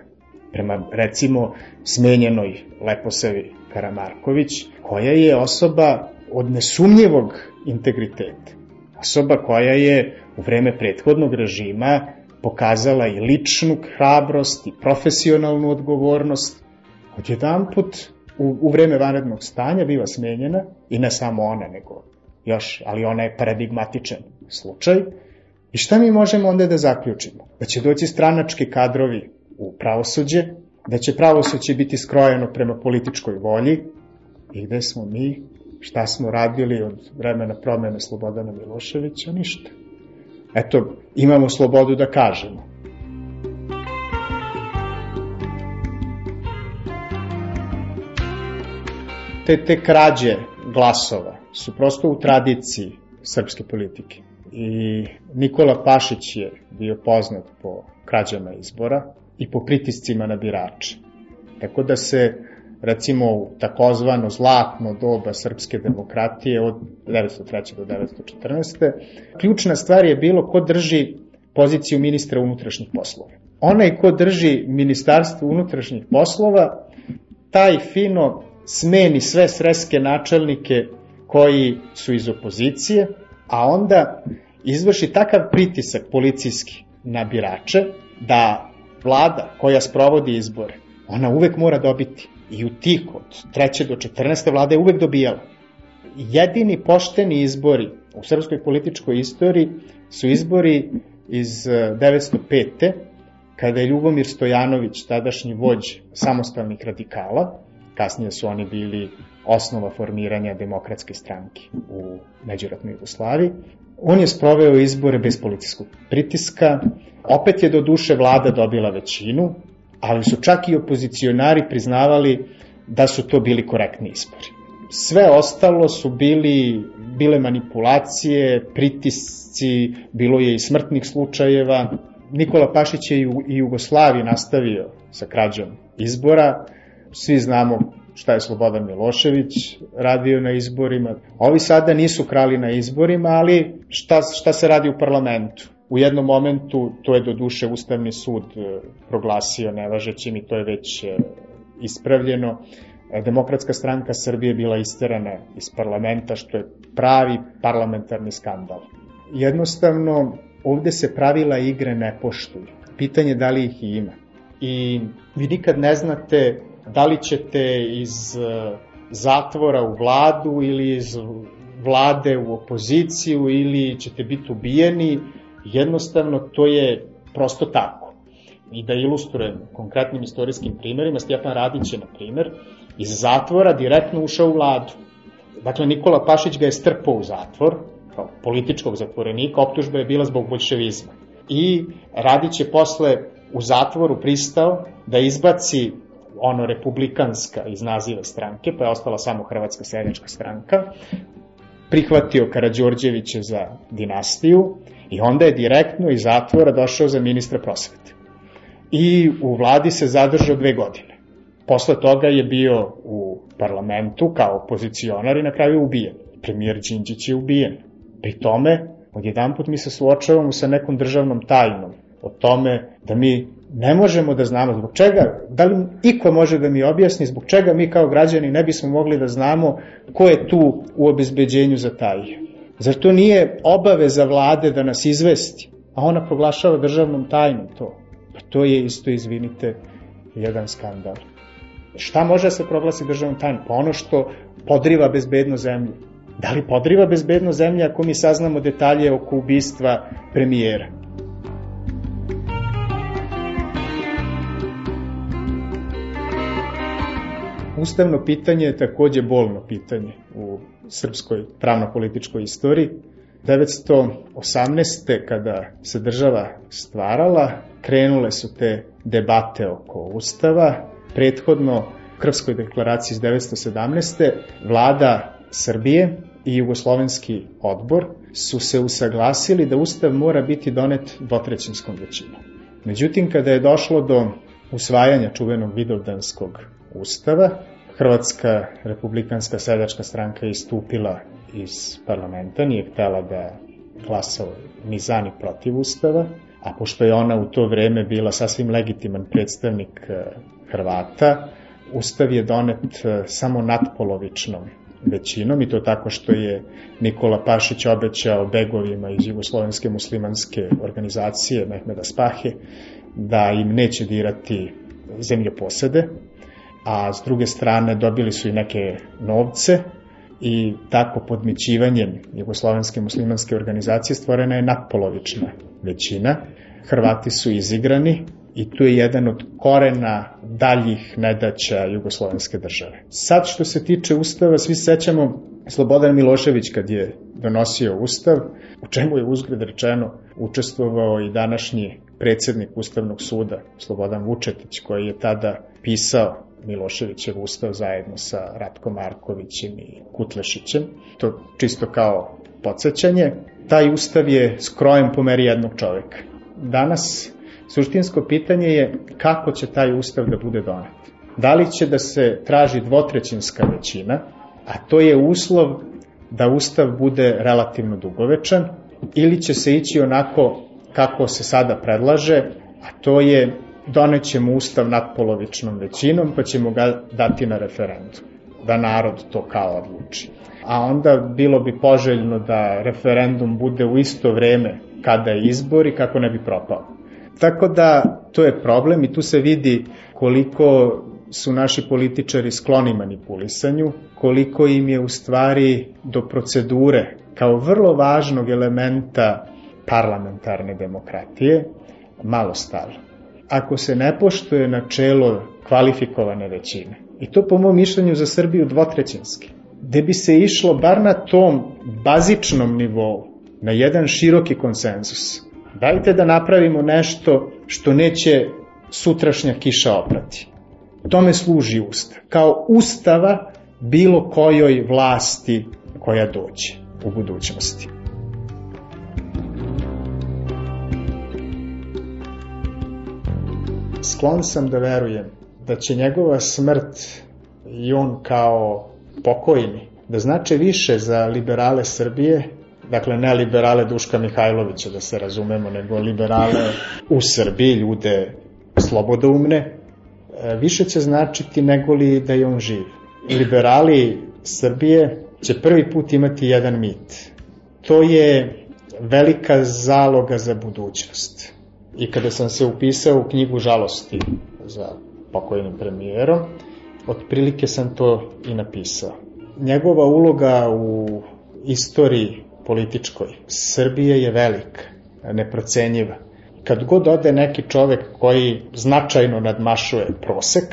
Speaker 13: prema recimo smenjenoj Leposavi Karamarković, koja je osoba od nesumnjivog integriteta. Osoba koja je u vreme prethodnog režima pokazala i ličnu hrabrost i profesionalnu odgovornost. Odjedan put u, u vreme vanrednog stanja biva smenjena i ne samo ona, nego još, ali ona je paradigmatičan slučaj, I šta mi možemo onda da zaključimo? Da će doći stranački kadrovi u pravosuđe, da će pravosuđe biti skrojeno prema političkoj volji i gde smo mi, šta smo radili od vremena promene Slobodana Miloševića, ništa. Eto, imamo slobodu da kažemo. Te, te krađe glasova su prosto u tradiciji srpske politike. I Nikola Pašić je bio poznat po krađama izbora i po pritiscima na birače. Tako da se recimo u takozvano zlatno doba srpske demokratije od 903. do 914. Ključna stvar je bilo ko drži poziciju ministra unutrašnjih poslova. Onaj ko drži ministarstvo unutrašnjih poslova, taj fino smeni sve sreske načelnike koji su iz opozicije, a onda izvrši takav pritisak policijski na birače da vlada koja sprovodi izbore, ona uvek mora dobiti. I u tih od 3. do 14. vlada je uvek dobijala. Jedini pošteni izbori u srpskoj političkoj istoriji su izbori iz 905. kada je Ljubomir Stojanović, tadašnji vođ samostalnih radikala, kasnije su oni bili osnova formiranja demokratske stranke u međuratnoj Jugoslaviji, on je sproveo izbore bez policijskog pritiska, opet je do duše vlada dobila većinu, ali su čak i opozicionari priznavali da su to bili korektni izbori. Sve ostalo su bili, bile manipulacije, pritisci, bilo je i smrtnih slučajeva. Nikola Pašić je i Jugoslaviji nastavio sa krađom izbora. Svi znamo šta je Slobodan Milošević radio na izborima. Ovi sada nisu krali na izborima, ali šta, šta se radi u parlamentu? U jednom momentu, to je do duše Ustavni sud e, proglasio nevažećim i to je već e, ispravljeno. E, Demokratska stranka Srbije bila isterana iz parlamenta, što je pravi parlamentarni skandal. Jednostavno, ovde se pravila igre ne poštuju. Pitanje da li ih ima. I vi nikad ne znate da li ćete iz zatvora u vladu ili iz vlade u opoziciju ili ćete biti ubijeni Jednostavno, to je prosto tako. I da ilustrujem konkretnim istorijskim primerima, Stjepan Radić je, na primer, iz zatvora direktno ušao u vladu. Dakle, Nikola Pašić ga je strpao u zatvor, kao političkog zatvorenika, optužba je bila zbog bolševizma. I Radić je posle u zatvoru pristao da izbaci ono republikanska iz naziva stranke, pa je ostala samo Hrvatska seljačka stranka, prihvatio Karadžorđevića za dinastiju I onda je direktno iz zatvora došao za ministra prosvete. I u vladi se zadržao dve godine. Posle toga je bio u parlamentu kao opozicionar i na kraju ubijen. Premijer Đinđić je ubijen. Pri tome, odjedan put mi se suočavamo sa nekom državnom tajnom o tome da mi ne možemo da znamo zbog čega, da li iko može da mi objasni zbog čega mi kao građani ne bismo mogli da znamo ko je tu u obezbeđenju za taj. Zar to nije obaveza vlade da nas izvesti? A ona proglašava državnom tajnom to. Pa to je isto, izvinite, jedan skandal. Šta može da se proglasi državnom tajnom? Pa ono što podriva bezbedno zemlje. Da li podriva bezbedno zemlje ako mi saznamo detalje oko ubistva premijera? Ustavno pitanje je takođe bolno pitanje u srpskoj pravno-političkoj istoriji. 918. kada se država stvarala, krenule su te debate oko Ustava. Prethodno, u Krvskoj deklaraciji iz 917. vlada Srbije i Jugoslovenski odbor su se usaglasili da Ustav mora biti donet dvotrećinskom većinom. Međutim, kada je došlo do usvajanja čuvenog Vidovdanskog ustava, Hrvatska republikanska seljačka stranka istupila iz parlamenta, nije htela da glasa ni za ni protiv ustava, a pošto je ona u to vreme bila sasvim legitiman predstavnik e, Hrvata, ustav je donet e, samo nadpolovičnom većinom i to tako što je Nikola Pašić obećao begovima iz Jugoslovenske muslimanske organizacije Mehmeda Spahe da im neće dirati zemlje posede, a s druge strane dobili su i neke novce i tako podmićivanjem Jugoslovenske muslimanske organizacije stvorena je nadpolovična većina. Hrvati su izigrani i tu je jedan od korena daljih nedaća Jugoslovenske države. Sad što se tiče Ustava, svi sećamo Slobodan Milošević kad je donosio Ustav, u čemu je uzgled rečeno učestvovao i današnji predsednik Ustavnog suda, Slobodan Vučetić, koji je tada pisao Miloševićev ustav zajedno sa Ratkom Markovićem i Kutlešićem. To čisto kao podsjećanje. Taj ustav je skrojen po meri jednog čoveka. Danas suštinsko pitanje je kako će taj ustav da bude donet. Da li će da se traži dvotrećinska većina, a to je uslov da ustav bude relativno dugovečan, ili će se ići onako kako se sada predlaže, a to je donećemo ustav nadpolovičnom većinom pa ćemo ga dati na referendum, da narod to kao odluči. A onda bilo bi poželjno da referendum bude u isto vreme kada je izbor i kako ne bi propao. Tako da to je problem i tu se vidi koliko su naši političari skloni manipulisanju, koliko im je u stvari do procedure kao vrlo važnog elementa parlamentarne demokratije malo stalo. Ako se ne poštuje načelo kvalifikovane većine, i to po mom mišljenju za Srbiju dvotrećinski, gde bi se išlo bar na tom bazičnom nivou, na jedan široki konsenzus. Dajte da napravimo nešto što neće sutrašnja kiša oprati. Tome služi ustav. Kao ustava bilo kojoj vlasti koja dođe u budućnosti. Sklon sam da verujem da će njegova smrt i on kao pokojni da znače više za liberale Srbije, dakle ne liberale Duška Mihajlovića da se razumemo, nego liberale u Srbiji, ljude slobodoumne, e, više će značiti nego li da je on živ. Liberali Srbije će prvi put imati jedan mit. To je velika zaloga za budućnost. I kada sam se upisao u knjigu žalosti za pokojnim premijerom, otprilike sam to i napisao. Njegova uloga u istoriji političkoj Srbije je velika, neprocenjiva. Kad god ode neki čovek koji značajno nadmašuje prosek,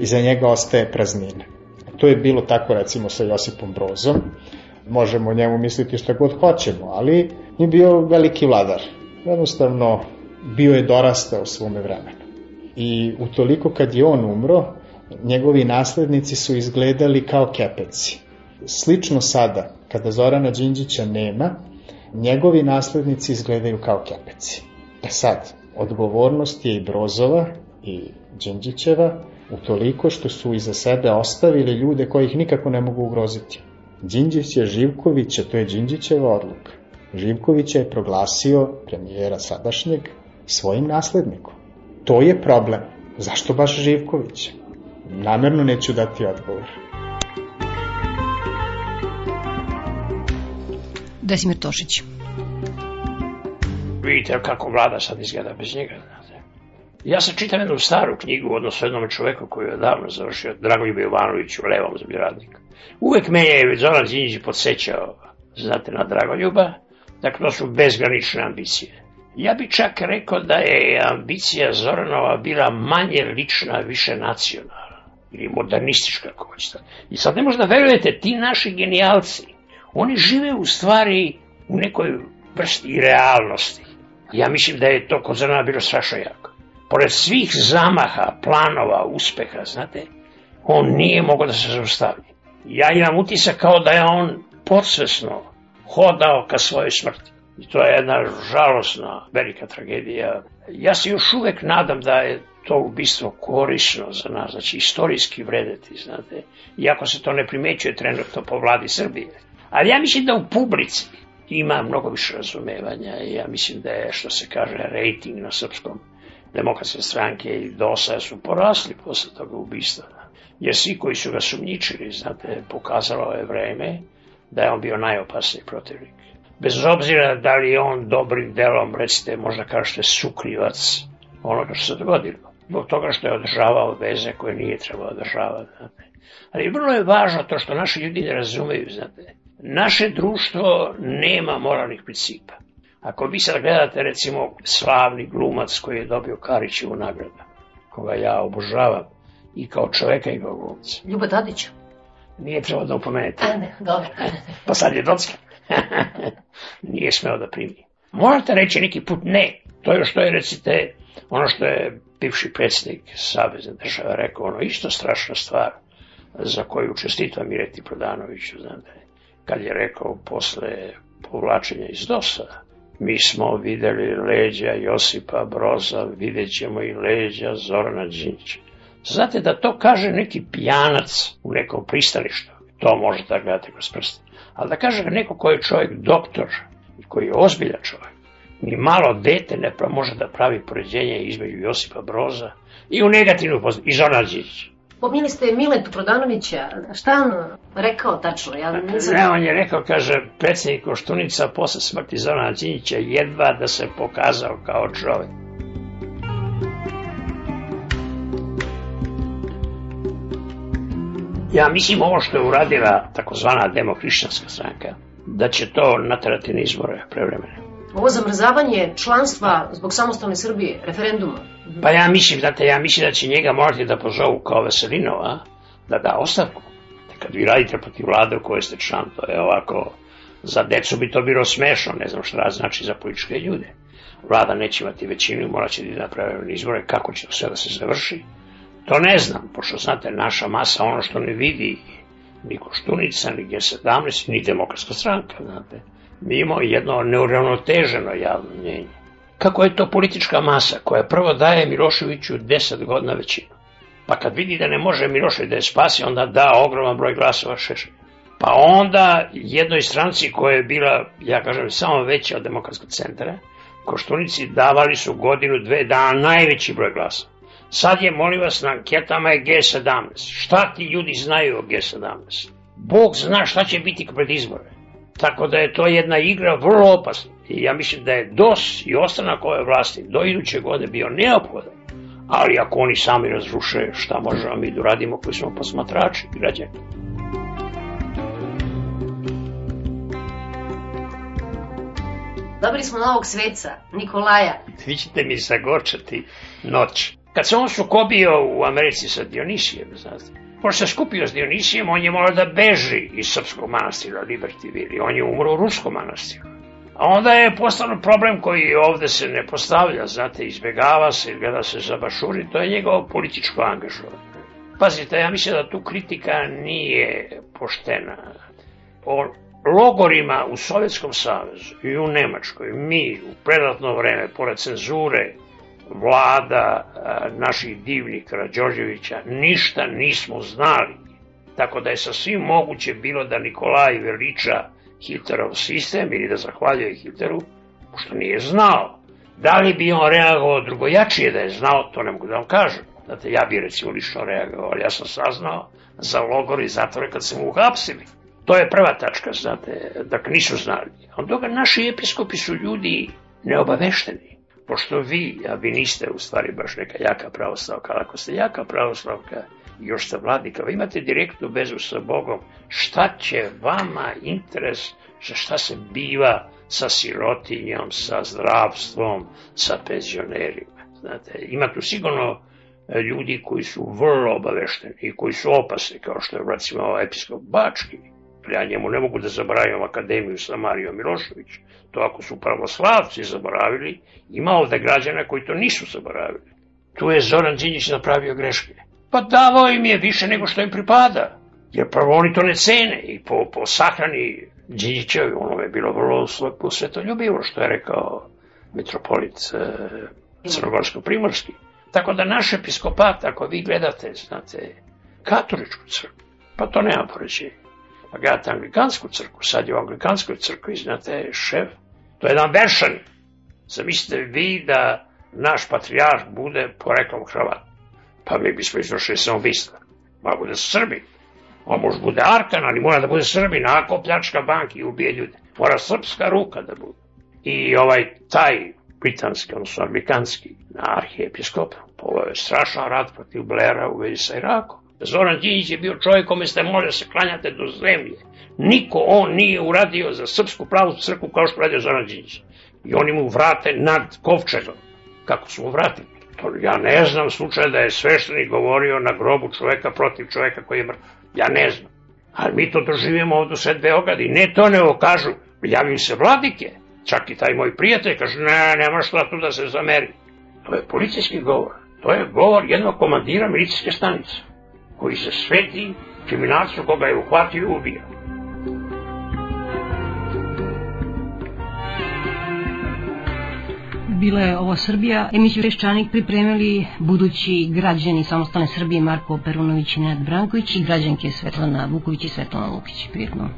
Speaker 13: iza njega ostaje praznina. To je bilo tako recimo sa Josipom Brozom, možemo o njemu misliti šta god hoćemo, ali je bio veliki vladar. Jednostavno, bio je dorastao svome vremenu. I utoliko kad je on umro, njegovi naslednici su izgledali kao kepeci. Slično sada, kada Zorana Đinđića nema, njegovi naslednici izgledaju kao kepeci. E sad, odgovornost je i Brozova i Đinđićeva, utoliko što su iza sebe ostavili ljude koji ih nikako ne mogu ugroziti. Đinđić je Živkovića, to je Đinđićeva odluka. Živkovića je proglasio premijera sadašnjeg svojim naslednikom. To je problem. Zašto baš Živković? Namerno neću dati odgovor.
Speaker 8: Desimir Tošić.
Speaker 11: Vidite kako vlada sad izgleda bez njega. Znate. Ja sam čitam jednu staru knjigu, odnosno jednom čoveku koji je odavno završio, Dragoljub Jovanović u Levom zemljoradnika. Uvek me je Zoran Zinjić podsjećao, znate, na Dragoljuba, dakle to su bezgranične ambicije. Ja bi čak rekao da je ambicija Zoranova bila manje lična, više nacionalna ili modernistička ako hoćete. I sad ne možda verujete, ti naši genijalci, oni žive u stvari u nekoj vrsti realnosti. Ja mislim da je to kod Zorana bilo strašno jako. Pored svih zamaha, planova, uspeha, znate, on nije mogao da se zaustavi. Ja imam utisak kao da je on podsvesno hodao ka svojoj smrti. I to je jedna žalosna, velika tragedija. Ja se još uvek nadam da je to ubistvo korisno za nas, znači istorijski vredeti, znate, iako se to ne primećuje trenutno po vladi Srbije. Ali ja mislim da u publici ima mnogo više razumevanja i ja mislim da je, što se kaže, rating na srpskom demokratske stranke i DOS-a su porasli posle toga ubistva. Jer svi koji su ga sumnjičili, znate, pokazalo je vreme da je on bio najopasniji protivnik bez obzira da li je on dobrim delom, recite, možda kažete, sukrivac onoga što se dogodilo. Zbog toga što je održavao veze koje nije trebao održavati. Znate. Ali vrlo je važno to što naši ljudi ne razumeju, znate. Naše društvo nema moralnih principa. Ako vi sad gledate, recimo, slavni glumac koji je dobio Karićevu nagradu, koga ja obožavam, i kao čoveka i kao glumca.
Speaker 8: Ljuba Tadić.
Speaker 11: Nije trebao da upomenete.
Speaker 8: A ne, dobro.
Speaker 11: pa sad je Docki. Nije smeo da primi. Morate reći neki put ne. To je što je, recite, ono što je bivši predsjednik Savezne države rekao ono isto strašna stvar za koju čestitao Mireti Prodanoviću, znate, kad je rekao posle povlačenja iz DOS-a, mi smo videli leđa Josipa Broza, vidjet ćemo i leđa Zorana Đinća. Znate da to kaže neki pijanac u nekom pristaništu, to možete da gledate kroz prst. Ali da kaže neko koji je čovjek doktor i koji je ozbiljan čovjek, ni malo dete ne može da pravi poređenje između Josipa Broza i u negativnu poziciju, i Zorana Đinća.
Speaker 8: Pominjali ste Miletu Prodanovića, šta on rekao tačno? Ja nisam...
Speaker 11: Ne, on je rekao, kaže, predsjednik Koštunica posle smrti Zorana Đinjića jedva da se pokazao kao čovek. Ja mislim ovo što je uradila takozvana demokrišćanska stranka, da će to natrati na izbore prevremene.
Speaker 8: Ovo zamrzavanje članstva zbog samostalne Srbije, referenduma.
Speaker 11: Pa ja mislim, znate, ja mislim da će njega morati da pozovu kao Veselinova, da da ostavku. Kad vi radite protiv vlade u kojoj ste član, to je ovako, za decu bi to bilo smešno, ne znam šta znači za političke ljude. Vlada neće imati većinu, morat će da naprave izbore, kako će to sve da se završi. To ne znam, pošto znate, naša masa, ono što ne vidi ni Koštunica, ni G17, ni demokratska stranka, znate. Mi imamo jedno neuravnoteženo javno mnjenje. Kako je to politička masa koja prvo daje Miloševiću 10 godina većinu? Pa kad vidi da ne može Milošević da je spasi, onda da ogroman broj glasova Šešelju. Pa onda jednoj stranci koja je bila, ja kažem, samo veća od demokratskog centra, Koštunici davali su godinu, dve dana najveći broj glasa. Sad je, molim vas, na anketama je G17. Šta ti ljudi znaju o G17? Bog zna šta će biti pred izbore. Tako da je to jedna igra vrlo opasna. I ja mislim da je DOS i ostanak ove vlasti do iduće godine bio neophodan. Ali ako oni sami razruše, šta možemo mi da uradimo koji smo posmatrači građani?
Speaker 8: Dobili smo novog sveca, Nikolaja.
Speaker 11: Vi ćete mi zagorčati noć. Kad se on sukobio u Americi sa Dionisijem, znate, pošto se skupio s Dionisijem, on je morao da beži iz srpskog manastira Libertyville. On je umro u ruskom manastiru. A onda je postalo problem koji ovde se ne postavlja, znate, izbegava se, gleda se za bašuri, to je njegovo političko angažovanje. Pazite, ja mislim da tu kritika nije poštena. O logorima u Sovjetskom savezu i u Nemačkoj, mi u predatno vreme, pored cenzure, vlada naših divnih Karadžorđevića, ništa nismo znali. Tako da je sasvim moguće bilo da Nikolaj veliča Hitlerov sistem ili da zahvaljuje Hitleru, pošto nije znao. Da li bi on reagovao drugojačije da je znao, to ne mogu da vam kažem. Znate, ja bi recimo lično reagovao, ali ja sam saznao za logor i zatvore kad se mu uhapsili. To je prva tačka, znate, dakle nisu znali. A toga naši episkopi su ljudi neobavešteni. Pošto vi, a vi niste u stvari baš neka jaka pravoslavka, ali ako ste jaka pravoslavka, još ste vladnika, vi imate direktnu vezu sa Bogom, šta će vama interes, za šta se biva sa sirotinjom, sa zdravstvom, sa penzionerima. Znate, ima tu sigurno ljudi koji su vrlo obavešteni i koji su opasni, kao što je recimo episkop Bački. Ja njemu ne mogu da zaboravim akademiju sa Marijom Milošević. To ako su pravoslavci zaboravili, ima ovde građana koji to nisu zaboravili. Tu je Zoran Đinjić napravio greške. Pa davao im je više nego što im pripada. Jer prvo oni to ne cene i po, po sahrani Đinjićevi ono je bilo vrlo svetoljubivo, što je rekao metropolit e, crnogorsko-primorski. Tako da naš episkopat, ako vi gledate, znate, katoličku crkvu, pa to nema poređenja. Pa gledate anglikansku crkvu, sad je u anglikanskoj crkvi, znate, šef, to je jedan veršan. Zamislite vi da naš patrijarh bude poreklom Hrvat. Pa mi bismo izvršili samoubistva. Ma bude Srbi. On može bude Arkan, ali mora da bude Srbin, ako pljačka banki i ubije ljude. Mora srpska ruka da bude. I ovaj, taj britanski, odnosno anglikanski arhijepiskop, ovo je strašan rat protiv Blera u vezi sa Irakom. Zoran Đinjić je bio čovjek kome ste da se klanjate do zemlje. Niko on nije uradio za srpsku pravu crkvu kao što radio Zoran Đinjić. I oni mu vrate nad kovčegom. Kako su mu vratili? Ja ne znam slučaj da je sveštenik govorio na grobu čoveka protiv čoveka koji je mrtav. Ja ne znam. Ali mi to doživimo ovdje u sred Beograd i ne to nego kažu, javim se vladike. Čak i taj moj prijatelj kaže, ne, nema šta tu da se zameri. To je policijski govor. To je govor jednog komandira milicijske stanice, koji se sveti kriminalcu koga je uhvatio i ubio.
Speaker 8: Bila je ovo Srbija. Emisiju Peščanik pripremili budući građani samostalne Srbije Marko Perunović i Nenad Branković i građanke Svetlana Vuković i Svetlana Lukić. Prijetno.